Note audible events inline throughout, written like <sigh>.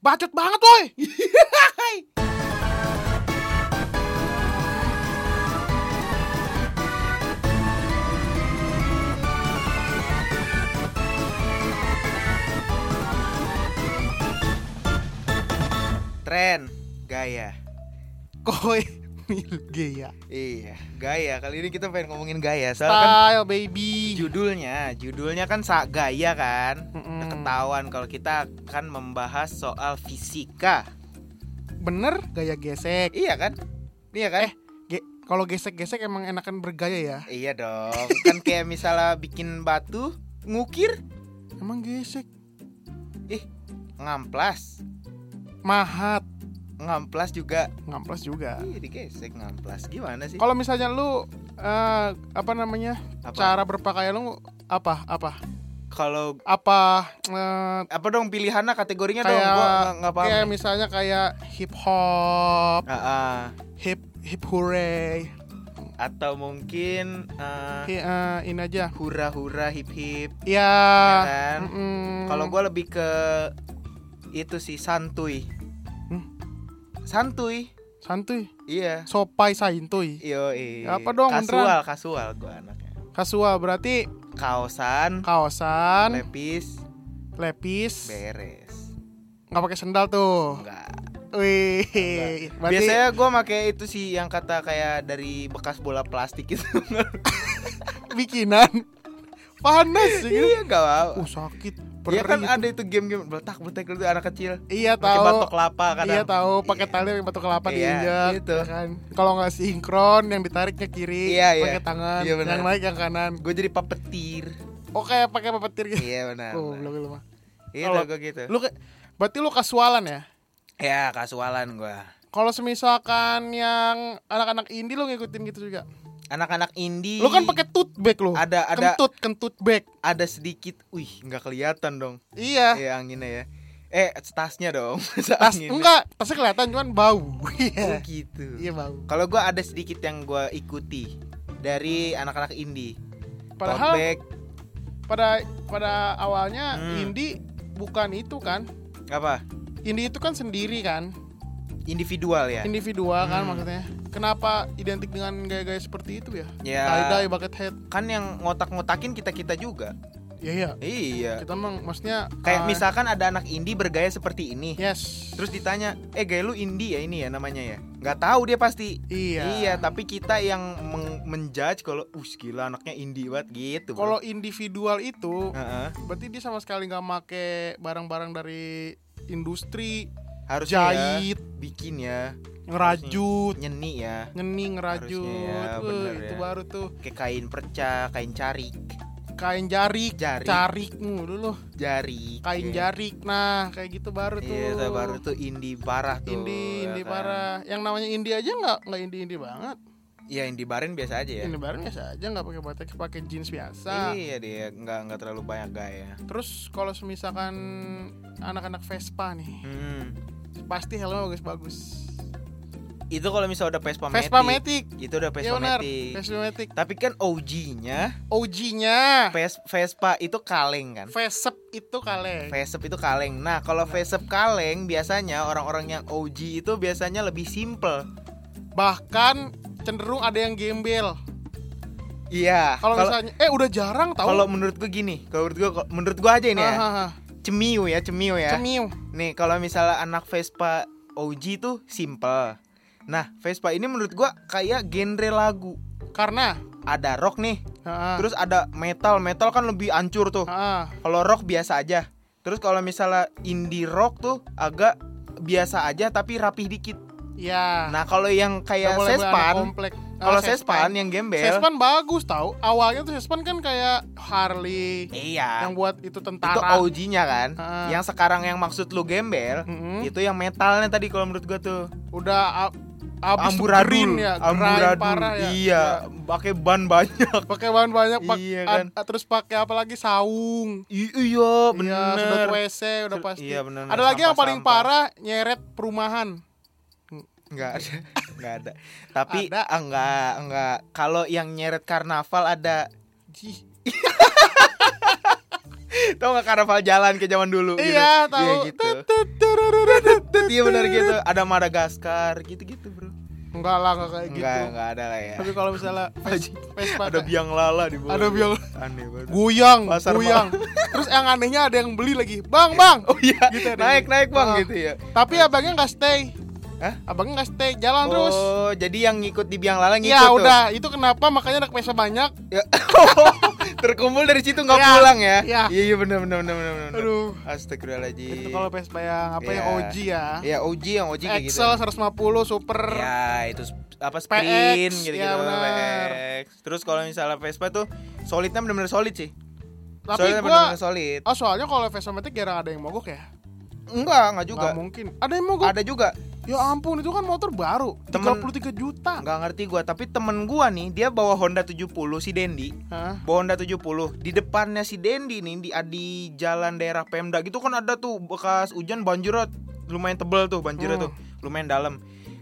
Bacot banget woi. Tren gaya. Koi gaya. Iya, gaya. Kali ini kita pengen ngomongin gaya. Soalnya kan Style baby. judulnya, judulnya kan sa gaya kan. Mm-mm. Udah ketahuan kalau kita akan membahas soal fisika. Bener gaya gesek. Iya kan? Iya kan? Eh. Ge- kalau gesek-gesek emang enakan bergaya ya. Iya dong. kan kayak misalnya bikin batu, ngukir, Emang gesek. ngamplas. Mahat. Ngamplas juga. Ngamplas juga. Iya, digesek ngamplas. Gimana sih? Kalau misalnya lu eh, apa namanya? Apa? Cara berpakaian lu apa? Apa? Kalau Apa eh, apa dong pilihannya kategorinya dong? kayak Gua nggak- paham. kayak misalnya kayak hip hop, Ah, ah. hip hip hooray. atau mungkin eh, Hi- eh, ini aja. hura-hura hip-hip. Ya. Ya kan? mm-mm. Kalau gue lebih ke itu sih santuy. Santuy. santuy, Iya. sopai saintuy. Yo, Apa dong, Kasual, kasual gue anaknya. Kasual berarti Kaosan, kaosan, lepis, lepis, beres. nggak pakai sendal tuh. Enggak. Wih, berarti Biasanya gue pakai itu sih yang kata kayak dari bekas bola plastik itu. <laughs> bikinan panas sih. gitu. iya, gak mau. Uh sakit. Iya kan ada itu game-game betak betak itu anak kecil. Iya Pakai tahu. batok kelapa kadang. Iya tahu pakai Iya. tali pakai batu kelapa Iya, diinjak gitu. ya kan. Kalau nggak sinkron yang ditariknya kiri, Iya, iya. pakai tangan, Iya, yang naik yang kanan. Gue jadi papetir. Oke, pakai pepetir gitu. iya benar. Oh, belum belum. Iya gue gitu. Lu berarti lu kasualan ya? Ya kasualan gue. Kalau semisalkan yang anak-anak indie lu ngikutin gitu juga. Anak-anak indie. Lu kan pakai tote bag lu. ada ada Kentut, kentut bag. ada sedikit. Wih nggak kelihatan dong. Iya. Iya anginnya ya. Eh tasnya dong. <laughs> Tas enggak, tasnya kelihatan cuman bau. Oh <laughs> Iya. gitu. Iya bau. Kalau gue ada sedikit yang gue ikuti dari anak-anak indie. Padahal bag pada pada awalnya Hmm. indie bukan itu kan. apa? Indie itu kan sendiri kan. Individual ya. Individual kan Hmm. maksudnya. Kenapa identik dengan gaya-gaya seperti itu ya? Ya. Tie-dye, bucket hat. Kan yang ngotak-ngotakin kita kita juga. Iya iya. Iya. Kita emang maksudnya Kayak uh, misalkan ada anak indie bergaya seperti ini. Yes. Terus ditanya, eh gaya lu indie ya ini ya namanya ya? Nggak tahu dia pasti. Iya. Iya, tapi kita yang meng- menjudge kalau, uh gila anaknya indie banget gitu. bro." Kalau individual itu Heeh. berarti dia sama sekali nggak make barang-barang dari industri harusnya ya, jahit, bikin ya, ngerajut, nyeni ya, ngeni ngerajut. Ya, bener itu ya. baru tuh kayak kain perca, kain carik, kain jarik, Jarik. carik mulu loh. jarik. Kain ya. jarik. Nah, kayak gitu baru tuh. Iya, itu baru tuh indie parah tuh. indie, ya indie kan. parah. Yang namanya indie aja nggak nggak indie indie banget. Iya, indie barin biasa aja ya. Indie bareng biasa aja nggak pakai batik, pakai jeans biasa. Iya dia nggak nggak terlalu banyak gaya. Terus kalau semisalkan anak-anak Vespa nih, Hmm. Pasti helmnya bagus-bagus. Itu kalau misalnya udah Vespa, Vespa Matic, Matic. itu udah Vespa benar, Matic. Vespa Matic. Tapi kan OG-nya OG-nya Ves- Vespa itu kaleng kan. Vesep itu kaleng. Vesep itu kaleng. Nah, kalau Vesep kaleng biasanya orang-orang yang OG itu biasanya lebih simple. Bahkan cenderung ada yang gembel. Iya. Kalau misalnya eh udah jarang tahu. kalau menurut gua gini, kalau menurut gua menurut gua aja ini ya. Cemiu ya, cemiu ya. Cemiu. Nih, kalau misalnya anak Vespa OG tuh simple. Nah, Vespa ini menurut gua kayak genre lagu. Karena Ada rock nih, Heeh. terus ada metal. Metal kan lebih ancur tuh. Kalau rock biasa aja. Terus kalau misalnya indie rock tuh agak biasa aja tapi rapih dikit. Ya. Nah, kalau yang kayak anak Sespan, komplek. Kalau Sespan yang gembel, Sespan bagus tahu. Awalnya tuh Sespan kan kayak Harley iya. yang buat itu Itu tentara. OG-nya kan. Ah. Yang sekarang yang maksud lu gembel, Mm-mm. itu yang metalnya tadi kalau menurut gua tuh. Udah a- abis Amburadul, ya, amburadul. parah ya. Iya, pakai ban banyak. Pakai bahan banyak, pak, Iya kan. ad- terus pakai apa lagi saung. I- iya, Iya, bener. sudah WC udah pasti. iya, bener. Ada lagi yang paling parah nyeret perumahan. Enggak ada. <laughs> Enggak ada. Tapi Ada. enggak, enggak. Kalau yang nyeret karnaval ada. <laughs> Tau gak karnaval jalan kayak zaman dulu gitu. Iya, tahu. Iya gitu tut, tururururut, tut, Iya benar gitu Ada Madagaskar gitu-gitu bro Enggak lah, enggak kayak gitu. Enggak, enggak ada lah ya Tapi kalau misalnya <laughs> Ves- Vespa Ada biang lala di bawah Ada biang Aneh banget Guyang, Pasar guyang. <laughs> Terus yang anehnya ada yang beli lagi. Bang, bang. Oh iya, Gitu naik naik bang Ah. gitu ya. Tapi abangnya nggak stay. Hah? Abangnya nggak stay, jalan terus. Oh, jadi yang ngikut di biang lala ngikut Ya tuh. udah, itu kenapa makanya anak Vespa banyak. Ya. <laughs> Terkumpul dari situ nggak Iya, pulang ya? iya. Iya iya benar benar benar benar. benar. Aduh. Astagfirullahaladzim. Itu kalau Vespa yang apa yang Iya. OG ya. Ya OG yang OG kayak gitu. Excel 150 super. Ya itu apa sprint gitu-gitu ya. PX. Terus kalau misalnya Vespa tuh solidnya benar-benar solid sih. Tapi gua benar-benar solid. Oh soalnya kalau Vespa Matic jarang ada yang mogok ya? Enggak, enggak juga. Nggak mungkin. Ada yang mogok? Ada juga. Ya ampun, itu kan motor baru. Temen- 33 juta. Enggak ngerti gua, tapi temen gua nih dia bawa Honda 70 si Dendi. Hah? Bawa Honda 70 Di depannya si Dendi nih di, di jalan daerah Pemda gitu kan ada tuh bekas hujan banjirnya lumayan tebel tuh banjirnya Hmm. tuh lumayan dalam.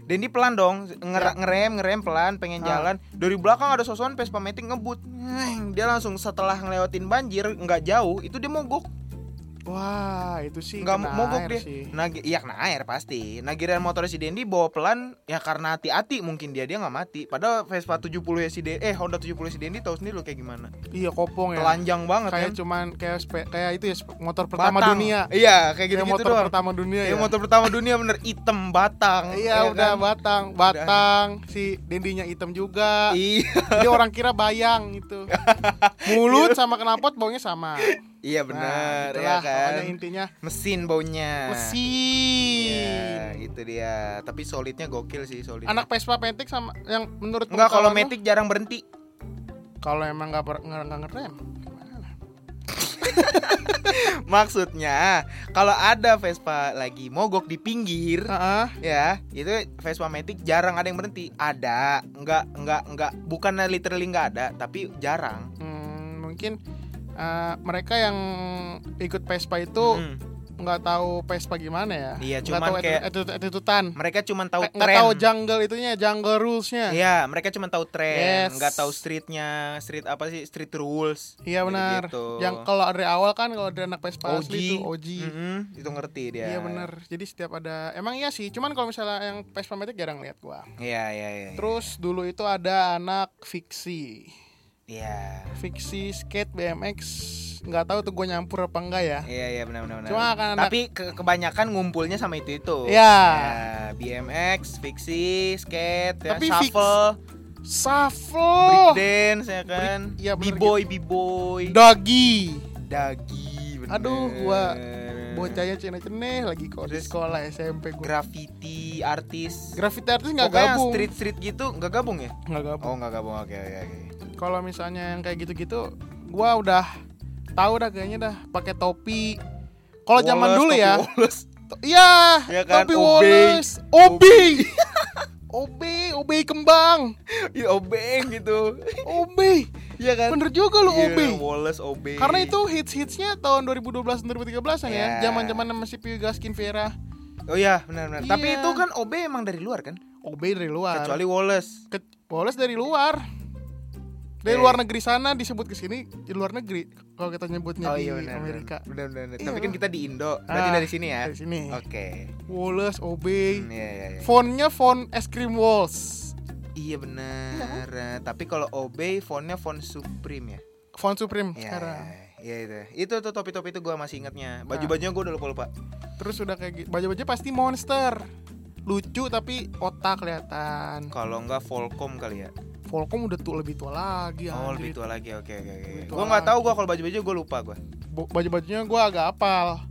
Dendi pelan dong nger- Ya. ngerem ngerem pelan pengen Ah. jalan dari belakang ada sosokan Vespa Matic ngebut dia langsung setelah ngelewatin banjir nggak jauh itu dia mogok Wah, itu sih nggak mogok dia sih. nah gi- iya kena air pasti nah giliran motor si Dendi bawa pelan ya karena hati-hati mungkin dia dia nggak mati padahal Vespa 70 ya si Dendi eh Honda 70 si Dendi tahu sendiri lo kayak gimana Iya, kopong ya. telanjang banget Kayak kan cuman kayak kayak itu ya motor pertama Batang. dunia. Iya, kayak gitu gitu motor doang. pertama dunia ya. motor pertama dunia bener hitam batang. Iya, ya udah kan? batang, batang. Si dendinya hitam juga. Iya, Jadi orang kira bayang gitu. <laughs> Mulut sama knalpot baunya sama. Iya Nah, benar ya itulah, kan. pokoknya intinya Mesin baunya. mesin. Iya, itu dia. Tapi solidnya gokil sih solid. Anak Vespa Matic sama yang menurut Enggak kalau Matic jarang berhenti. kalau emang nggak nggak nggak ngerem. <laughs> Maksudnya, kalau ada Vespa lagi mogok di pinggir, Heeh. ya, itu Vespa Matic jarang ada yang berhenti. Ada, enggak enggak enggak bukan literally enggak ada, tapi jarang. Hmm, mungkin eh, mereka yang ikut Vespa itu Hmm. nggak tahu Vespa gimana ya. Iya, cuman tahu kayak- attitude-. Mereka cuma tahu Nggak tren. tahu jungle itunya, jungle rulesnya. Iya, mereka cuma tahu tren, Yes. nggak tahu streetnya, street apa sih, street rules. Iya benar. Gitu-gitu. Yang kalau dari awal kan kalau dari anak Vespa OG, asli itu OG. Mm-mm, itu ngerti dia. Iya benar. Jadi setiap ada emang iya sih, cuman kalau misalnya yang Vespa Matic jarang lihat gua. Iya, iya, iya. Terus dulu itu ada anak fiksi. Iya. Fiksi skate BMX. nggak tahu tuh gue nyampur apa enggak ya. Iya, iya benar benar benar. Cuma kan anak- Tapi ke- kebanyakan ngumpulnya sama itu itu. Iya. BMX, fiksi, skate, ya, Tapi fix- shuffle, Shuffle. breakdance ya kan. Iya, B-boy, B-boy. Dagi. Dagi, bener. Aduh, gua Bocahnya ceneh-ceneh lagi kok di sekolah SMP gue. graffiti artis. Graffiti artis nggak gabung. street street gitu nggak gabung ya? Nggak gabung. Oh nggak gabung oke oke oke. Kalau misalnya yang kayak gitu-gitu, gua udah tahu dah kayaknya dah pakai topi. Kalau zaman dulu topi ya, iya, Iya kan, topi. Wallace, obi, obi, obi kembang, Iya obeng gitu. obi. Iya kan? Bener juga lu Iya, obi. Wallace obeng. Karena itu hits-hitsnya tahun 2012 dan 2013 an ya, Iya. zaman-zaman masih Piu Gaskin Vera. Oh iya benar benar. Tapi Iya. itu kan OB emang dari luar kan? Obi dari luar. Kecuali Wallace. Ke- Wallace dari luar. Dari luar negeri sana disebut ke sini di luar negeri kalau kita nyebutnya Oh di iya benar. Amerika. Benar benar. Iya, Tapi kan kita di Indo. Berarti Ah, dari sini ya. Dari sini. Oke. Wallace, Obey. Hmm, Iya iya iya. Fontnya font es krim Walls. Iya benar. Eh, Tapi kalau OB fontnya font Supreme ya. Font Supreme Iya. sekarang. Iya itu. Itu tuh topi-topi itu gua masih ingatnya. Baju-bajunya gua udah lupa-lupa. Terus udah kayak gitu. Baju-baju pasti monster. Lucu tapi otak kelihatan. Kalau enggak Volcom kali ya. Volcom udah tuh lebih tua lagi Oh, anjir. lebih tua lagi. Oke oke oke. Nggak tahu lagi. gua kalau baju-baju gua lupa gua. Bo- Baju-bajunya gua agak apal.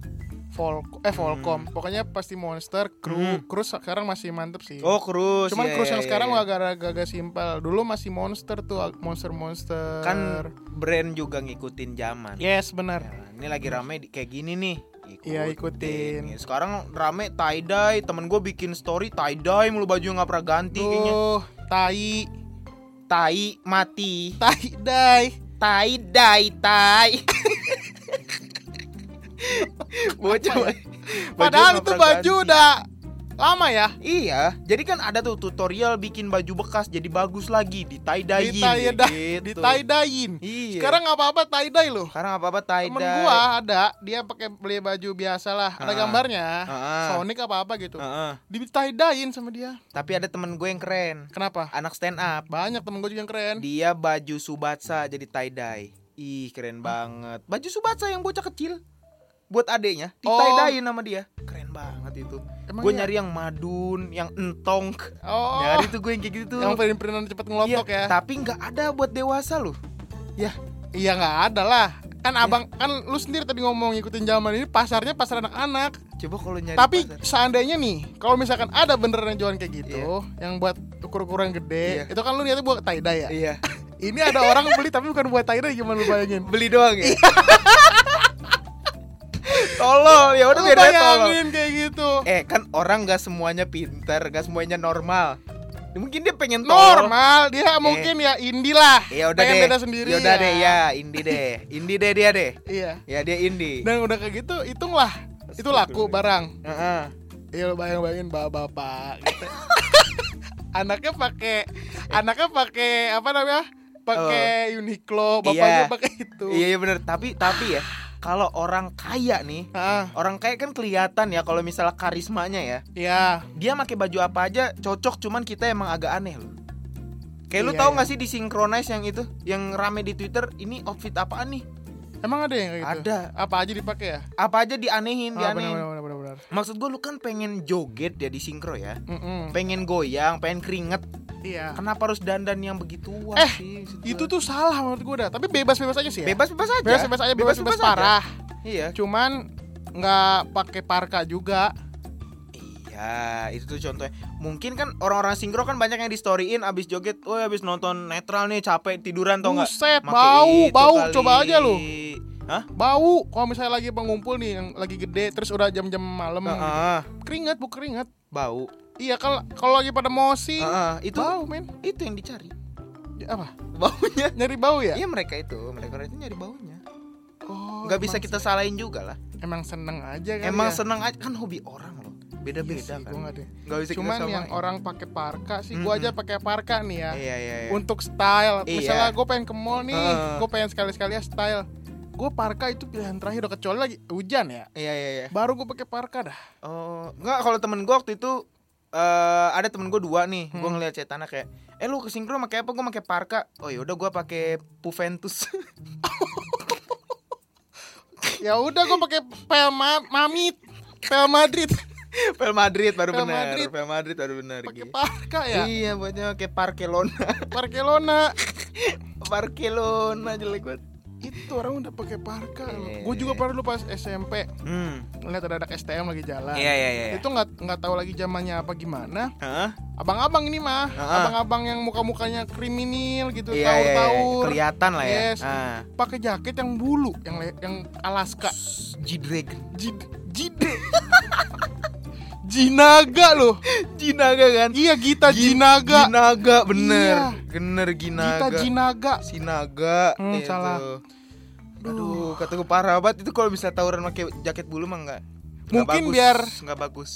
Volcom eh Volcom. Hmm. Pokoknya pasti monster, Crew. Hmm. Cruz sekarang masih mantep sih. Oh, Cruz. Cuman iya, Cruz iya, yang iya, sekarang iya. agak agak simpel. Dulu masih monster tuh, monster-monster. kan brand juga ngikutin zaman. Yes, benar. Ya, ini lagi rame kayak gini nih. Iya, ikutin. Sekarang rame tie dye. Temen gue bikin story tie dye mulu baju nggak pernah ganti kayaknya. Tuh, tai, Tai mati. tai dai. Tai dye tai. Bocah. Ya? baju Padahal itu baju udah Lama ya? Iya, jadi kan ada tuh tutorial bikin baju bekas jadi bagus lagi di tie dye Di tie dye, gitu. di tie dyein. Iya. Sekarang nggak apa-apa tie dye loh. sekarang apa-apa tie Temen dye. gua ada, dia pakai beli baju biasa lah, ada Ah. gambarnya, Ah. Sonic apa apa gitu. Heeh. Di tie dyein sama dia. Tapi ada temen gue yang keren, Kenapa? anak stand up. Banyak temen gue juga yang keren. Dia baju Subatsa jadi tie dye. Ih, keren banget. Baju Subatsa yang bocah kecil. Buat adeknya, di Oh. tie dye nama dia. Keren banget itu. Emang gue iya? nyari yang madun, yang entong. Oh, Nyari tuh gue yang kayak gitu tuh. yang print-printan cepet ngelotok Iya, ya. Tapi nggak ada buat dewasa loh. Ya, Iya nggak ada lah. Kan abang kan lu sendiri tadi ngomong ngikutin zaman ini pasarnya pasar anak-anak. coba kalau nyari Tapi pasar. seandainya nih, kalau misalkan ada beneran jualan kayak gitu, yang buat ukur-ukuran gede, Iya. itu kan lu niatnya buat tie dye ya. Iya. <laughs> Ini ada orang beli tapi bukan buat tie dye gimana lu bayangin? Beli doang ya. <laughs> tolol, ya udah biar aja tolol. bayangin kayak gitu. Eh, kan orang nggak semuanya pintar, nggak semuanya normal. Mungkin dia pengen tolol. Normal, dia mungkin ya indie lah. Ya udah Pengen deh. beda sendiri. Ya udah deh ya, indie deh. Indie deh dia deh. Iya. Ya dia indie. Dan udah kayak gitu, hitunglah. Itu laku barang. Heeh. Iya lo bayang-bayangin bapak-bapak gitu. <laughs> anaknya pakai anaknya pakai apa namanya? Pakai Uniqlo, bapaknya Iya. pakai itu. Iya, iya bener. Tapi tapi ya, kalau orang kaya nih, Ah, orang kaya kan kelihatan ya kalau misalnya karismanya ya. iya. Dia pakai baju apa aja cocok, cuman kita emang agak aneh loh. Kayak lu Iya, tahu iya. nggak sih di Synchronize yang itu, yang rame di Twitter, ini outfit apaan nih? Emang ada yang kayak gitu? Ada. Apa aja dipakai ya? Apa aja dianehin, benar dianehin. benar benar benar. Maksud gue lu kan pengen joget ya di sinkro ya. Mm-mm. Pengen goyang, pengen keringet. Iya. Kenapa harus dandan yang begituan Eh, sih? Itu tuh salah menurut gue dah. Tapi bebas-bebas aja sih ya. bebas-bebas aja. Bebas-bebas aja, bebas-bebas aja. parah. Iya. Cuman nggak pakai parka juga. Iya, itu tuh contohnya. Mungkin kan orang-orang sinkro kan banyak yang di storyin abis joget, oh abis nonton netral nih capek tiduran tau nggak? Buset, Make bau, bau. kali. Coba aja lu. Hah? Bau kalau misalnya lagi pengumpul nih yang lagi gede terus udah jam-jam malam. Heeh, Keringat, bu keringat. bau. Iya kalau kalau lagi pada mosi Heeh, itu bau men. itu yang dicari. Ya, Apa? Baunya. Nyari bau ya? Iya mereka itu, mereka itu nyari baunya. Oh, Nggak bisa kita salahin juga lah. Emang seneng aja kan. Emang ya? seneng aja kan hobi orang loh. Iya Beda-beda sih, kan. gua nggak deh. Nggak bisa Cuman yang samain. orang pakai parka sih, gua aja pakai parka nih ya. Iya iya iya. Untuk style, Iya. misalnya gue pengen ke mall nih, Heeh. gue pengen sekali-sekali ya style. Gue parka itu pilihan terakhir udah kecuali lagi hujan ya. Iya iya iya. Baru gue pakai parka dah. Oh, enggak kalau temen gue waktu itu eh ada temen gue dua nih, gue Hmm. ngeliat cetana kayak, eh lu ke sinkro pakai apa? Gue pakai parka. Oh ya udah gue pakai Puventus. <laughs> Ya udah gue pakai pel ma- mamit, pel Madrid, Pel Madrid baru Pel benar. Madrid. Pel Madrid baru benar. pakai parka ya. Iya, buatnya pakai Barcelona. Barcelona. Barcelona jelek banget. Itu orang udah pakai parka. Iya, Gue juga iya. pernah dulu pas SMP Hmm. ngeliat ada anak STM lagi jalan. Iya iya iya. Itu nggak nggak tahu lagi zamannya apa gimana. Hah? Abang-abang ini mah, Heeh. abang-abang yang muka-mukanya kriminal gitu, Iya, iya, iya. taur-taur. Kelihatan lah ya. Yes. Ah. Pakai jaket yang bulu, yang yang Alaska. G-Dragon. Jid, jide. Jinaga loh. Jinaga kan? Iya Gita Gi- Jinaga. Ginaga bener. Iya. Bener Gita Ginaga. Jinaga. Sinaga. Hmm, Itu. salah. Aduh, kata gue parah banget itu kalau bisa tawuran pakai jaket bulu mah enggak. Mungkin biar- nggak bagus.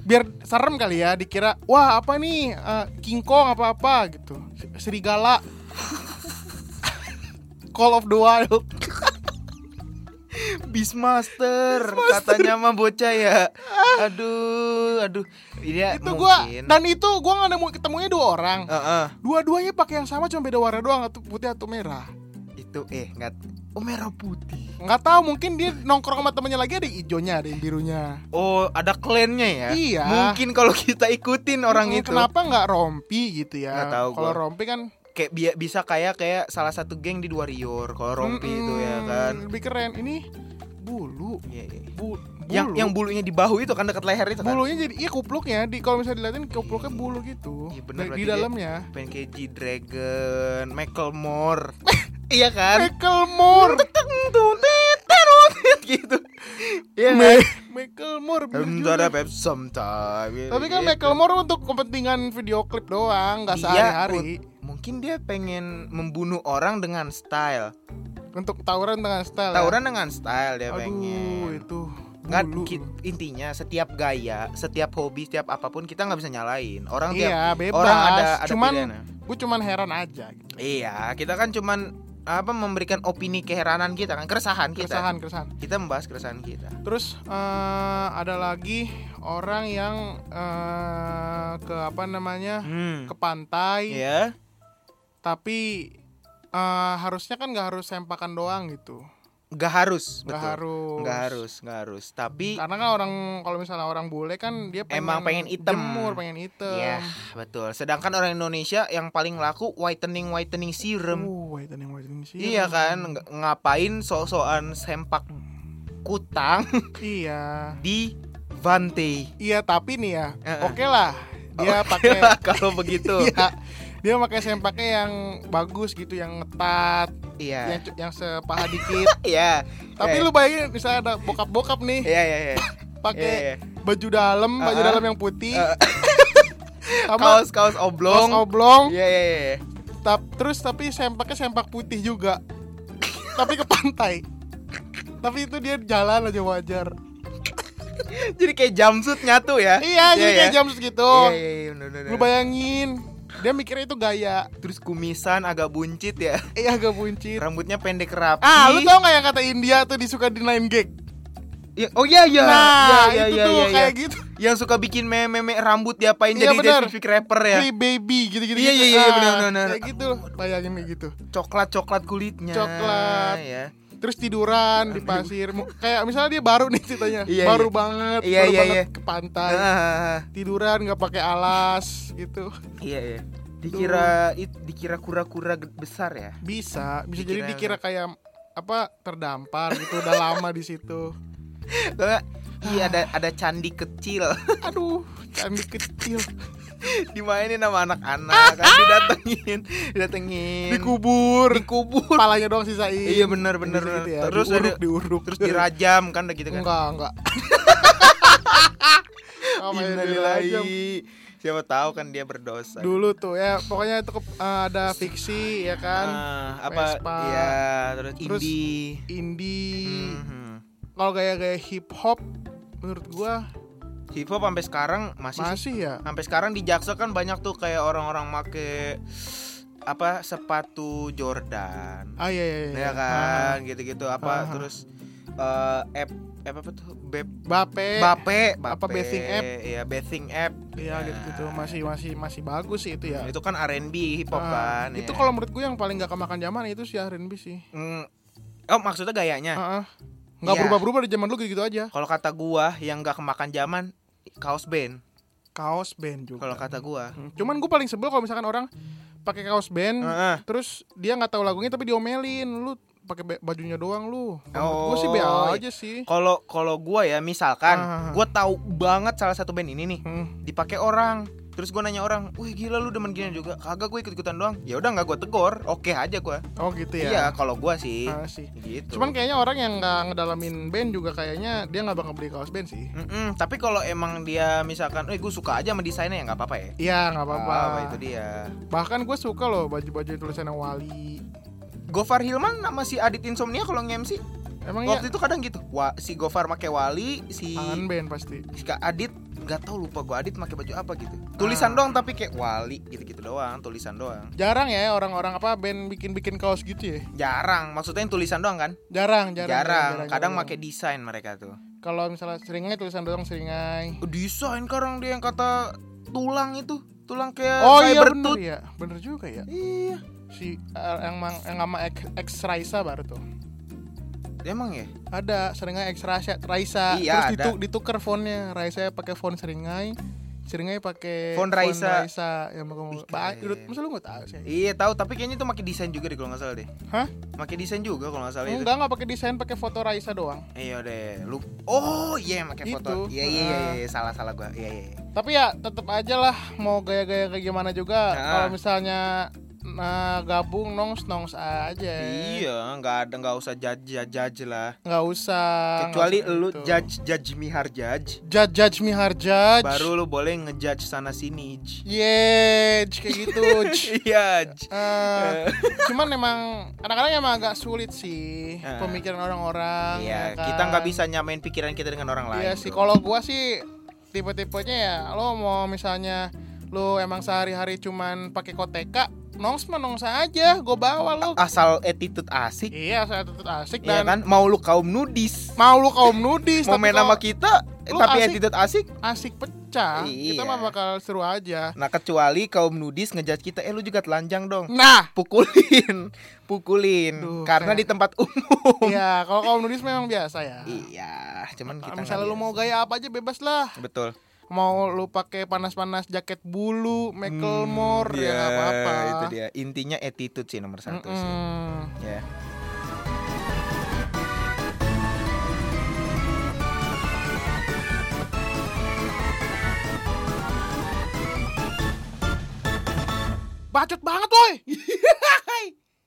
Biar serem kali ya dikira, wah apa nih eh, King Kong apa-apa gitu. Serigala. <laughs> Call of the Wild. Beastmaster, katanya mah bocah ya. Aduh, aduh. Iya, itu gua dan itu gua nggak nemu ketemunya dua orang. Heeh. Dua-duanya pakai yang sama cuma beda warna doang, atau putih atau merah. itu eh enggak oh merah putih. Nggak tahu mungkin dia nongkrong sama temennya lagi ada hijaunya, ada yang birunya. Oh, ada klannya ya? Iya. Mungkin kalau kita ikutin orang Hmm, itu Kenapa nggak rompi gitu ya? Nggak tahu Kalau rompi kan kayak bi- bisa kayak kayak salah satu geng di Warrior kalau rompi itu ya kan. Lebih keren. Ini bulu. Iya, iya. Bu, Yang bulu. yang bulunya di bahu itu kan dekat leher itu kan. bulunya jadi iya kupluknya di kalau misalnya dilihatin kupluknya bulu gitu. Iya, bener, di, di dalamnya. pengen kayak G-Dragon, Macklemore. <laughs> iya kan? Macklemore. gitu. Iya Em, juga. ada pep sometime. Tapi kan Gitu. Macklemore untuk kepentingan video klip doang, nggak Dia sehari-hari. un- mungkin dia pengen membunuh orang dengan style. Untuk tawuran dengan style. ya. Tawuran dengan style dia Aduh, pengen. itu Nggak, intinya setiap gaya, setiap hobi, setiap apa pun kita nggak bisa nyalain. Orang tiap Iya, bebas. orang ada ada cuman gue cuman heran aja. Gitu. Iya, kita kan cuman apa memberikan opini keheranan kita kan, keresahan kita. Keresahan, keresahan. Kita membahas keresahan kita. Terus eh, ada lagi orang yang eh, ke apa namanya Hmm. ke pantai, Iya. tapi eh, harusnya kan nggak harus sempakan doang gitu. Nggak harus, Nggak betul. harus. Nggak harus, nggak harus. Tapi Karena kan orang kalau misalnya orang bule kan dia pengen Emang pengen item. jemur, pengen item. Iya, betul. Sedangkan orang Indonesia yang paling laku whitening whitening serum. Uh, whitening whitening sih. Iya kan, Ng- ngapain sok-sokan sempak kutang <laughs> Iya. di Vante. Iya, tapi nih ya. Heeh. Oke lah. Dia Oke pakai kalau begitu. <laughs> Iya. Dia pakai sempaknya yang bagus gitu, yang ngetat, yang Iya. cu- yang sepaha dikit. <laughs> Iya. Tapi Eh, lu bayangin misalnya ada bokap-bokap nih Iya, iya, iya. pakai Iya, iya. baju dalam, baju Ah, dalam yang putih. Ah. <laughs> sama Kaos kaos kaos oblong. oblong. Iya, iya, iya. Tap, terus tapi sempaknya sempak putih juga. tapi ke pantai. Tapi itu dia jalan aja wajar. Jadi kayak jumpsuit nyatu ya. Iya, jadi Iya, kayak ya. jam segitu. Iya, iya, iya, bener, bener. Lu bayangin, dia mikirnya itu gaya. Terus kumisan agak buncit ya. Eh <laughs> agak buncit. Rambutnya pendek rapi. Ah, lu tau gak yang kata India tuh disuka di nine gag? Ya, oh iya iya. Nah, Iya, itu iya, tuh iya, kayak iya. gitu. Yang suka bikin meme-meme rambut diapain Iya, jadi bener. David rapper ya. Free baby gitu-gitu. Iya, iya, iya, Ah, benar, benar. Kayak gitu, bayangin kayak gitu. Coklat-coklat kulitnya. Coklat. ya. Terus tiduran di pasir. Kayak misalnya dia baru nih ceritanya. Iya, baru iya. banget, Iya, baru iya, banget iya. ke pantai. Ah, Tiduran nggak pakai alas gitu. iya iya. Dikira it- dikira kura-kura besar ya. Bisa, bisa jadi Dikira- dikira kayak apa terdampar gitu udah lama di situ. Iya ada ada candi kecil Aduh, candi kecil <laughs> dimainin sama anak-anak kan didatengin didatengin dikubur, dikubur kepalanya doang sisain. Iya, bener, Bisa gitu ya. Terus diuruk, ada- diuruk. terus dirajam kan udah gitu kan Enggak, enggak. <laughs> Innalillahi. siapa tahu kan dia berdosa Dulu tuh ya, pokoknya itu ke- eh, ada fiksi ya kan. Ah, apa Vespa. ya terus, Terus indie Indie. Mhm. Kalau gaya-gaya hip hop menurut gua hip hop sampai sekarang masih, sih. masih ya. sampai sekarang di Jaksel kan banyak tuh kayak orang-orang make apa sepatu Jordan Ah iya iya iya. ya kan gitu-gitu apa Ah. terus eh app app apa tuh Bep, Bape. Bape, apa bathing app? Iya, bathing app. Iya gitu-gitu masih masih masih bagus sih itu ya. Itu kan R&B hip hop Ah, kan. itu ya. kalau menurut gue yang paling gak kemakan zaman itu si R&B sih. Mm, Oh, maksudnya gayanya. Heeh. Nggak Iya. berubah-berubah dari zaman dulu gitu aja. Kalau kata gua yang gak kemakan zaman kaos band. Kaos band juga. Kalau kata gua. Hmm, Cuman gue paling sebel kalau misalkan orang pakai kaos band, Heeh. terus dia nggak tahu lagunya tapi diomelin, lu pakai bajunya doang lu. Oh, gue sih be aja sih. Kalau kalau gua ya misalkan Ah. gua tahu banget salah satu band ini nih Hmm. dipakai orang. Terus gua nanya orang, "Wih, gila lu demen gini juga." Kagak gue ikut-ikutan doang. Ya udah nggak gua tegor. Oke aja gua. Oh gitu ya. Iya, kalau gua sih. Ah, sih. Gitu. Cuman kayaknya orang yang nggak ngedalamin band juga kayaknya dia nggak bakal beli kaos band sih. Mm-mm, tapi kalau emang dia misalkan, eh gue suka aja sama desainnya ya nggak apa-apa ya. Iya nggak apa-apa. Ah, itu dia. Bahkan gue suka loh baju-baju yang tulisannya Wali. Gofar Hilman sama si Adit Insomnia kalau nge-MC Emang ya waktu itu kadang gitu. Wa, si Gofar make Wali, si kangen band pasti. si Kak Adit nggak tahu lupa gua Adit make baju apa gitu. Tulisan Ah. doang tapi kayak Wali gitu-gitu doang, tulisan doang. Jarang ya orang-orang apa band bikin-bikin kaos gitu ya. Jarang, maksudnya yang tulisan doang kan? Jarang, jarang. Jarang, kadang jarang. make desain mereka tuh. Kalau misalnya seringai tulisan doang seringai. Oh, desain sekarang dia yang kata tulang itu, tulang kayak Oh iya bener ya, bener juga ya. Iya. Si eh, yang mang, yang sama X, X Raisa baru tuh. Emang ya? Ada seringai X Raisa, Raisa. Iya, terus ada. ditu- ditukar fontnya. Raisa pakai font seringai, seringai pakai Font Raisa. yang mau Ih, ba- keren. masa lu nggak tahu sih? Iya tahu, tapi kayaknya itu make desain juga deh kalau nggak salah deh. Hah? Make desain juga kalau nggak salah itu. Enggak nggak pakai desain, pakai foto Raisa doang. Iya deh, lu. Oh iya, make foto. Itu. Iya iya iya, Ah. iya, salah salah gua. Iya iya. iya. Tapi ya tetap aja lah mau gaya-gaya kayak gimana juga Ah. kalau misalnya nah, gabung nongs nongs aja. Iya, nggak ada nggak usah judge judge lah. Nggak usah. Kecuali usah lu gitu. judge judge me hard judge, judge judge me hard judge. baru lu boleh ngejudge sana sini. J. Yeay, kayak gitu. <laughs> Iya. Eh, cuman emang kadang-kadang emang agak sulit sih Eh. pemikiran orang-orang. Iya, ya kita nggak kan? bisa nyamain pikiran kita dengan orang lain. Iya sih, kalau gua sih tipe-tipenya ya lo mau misalnya lo emang sehari-hari cuman pakai koteka, nongs mah nongs aja, gue bawa lo. asal attitude asik, Iya, saya tetap asik ya dan kan? Mau lu kaum nudis, mau lu kaum nudis mau main sama kita, lu tapi asik. attitude asik. asik pecah, kita Iya. mah bakal seru aja. Nah kecuali kaum nudis ngejudge kita, eh lu juga telanjang dong. Nah, Pukulin, <laughs> pukulin, Duh, karena kayak- di tempat umum. iya kalau kaum nudis memang biasa ya. Iya, cuman kita Misalnya lu mau gaya apa aja bebas lah. betul. Mau lu pakai panas-panas jaket bulu, Macklemore Hmm, ya nggak apa-apa. Itu dia. Intinya attitude sih nomor satu sih. Mm-mm. Ya. Bacot banget woi <laughs>